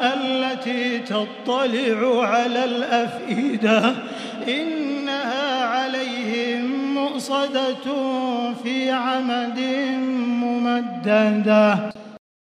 التي تطلع على الأفئدة إنها عليهم مؤصدة في عمد ممددة.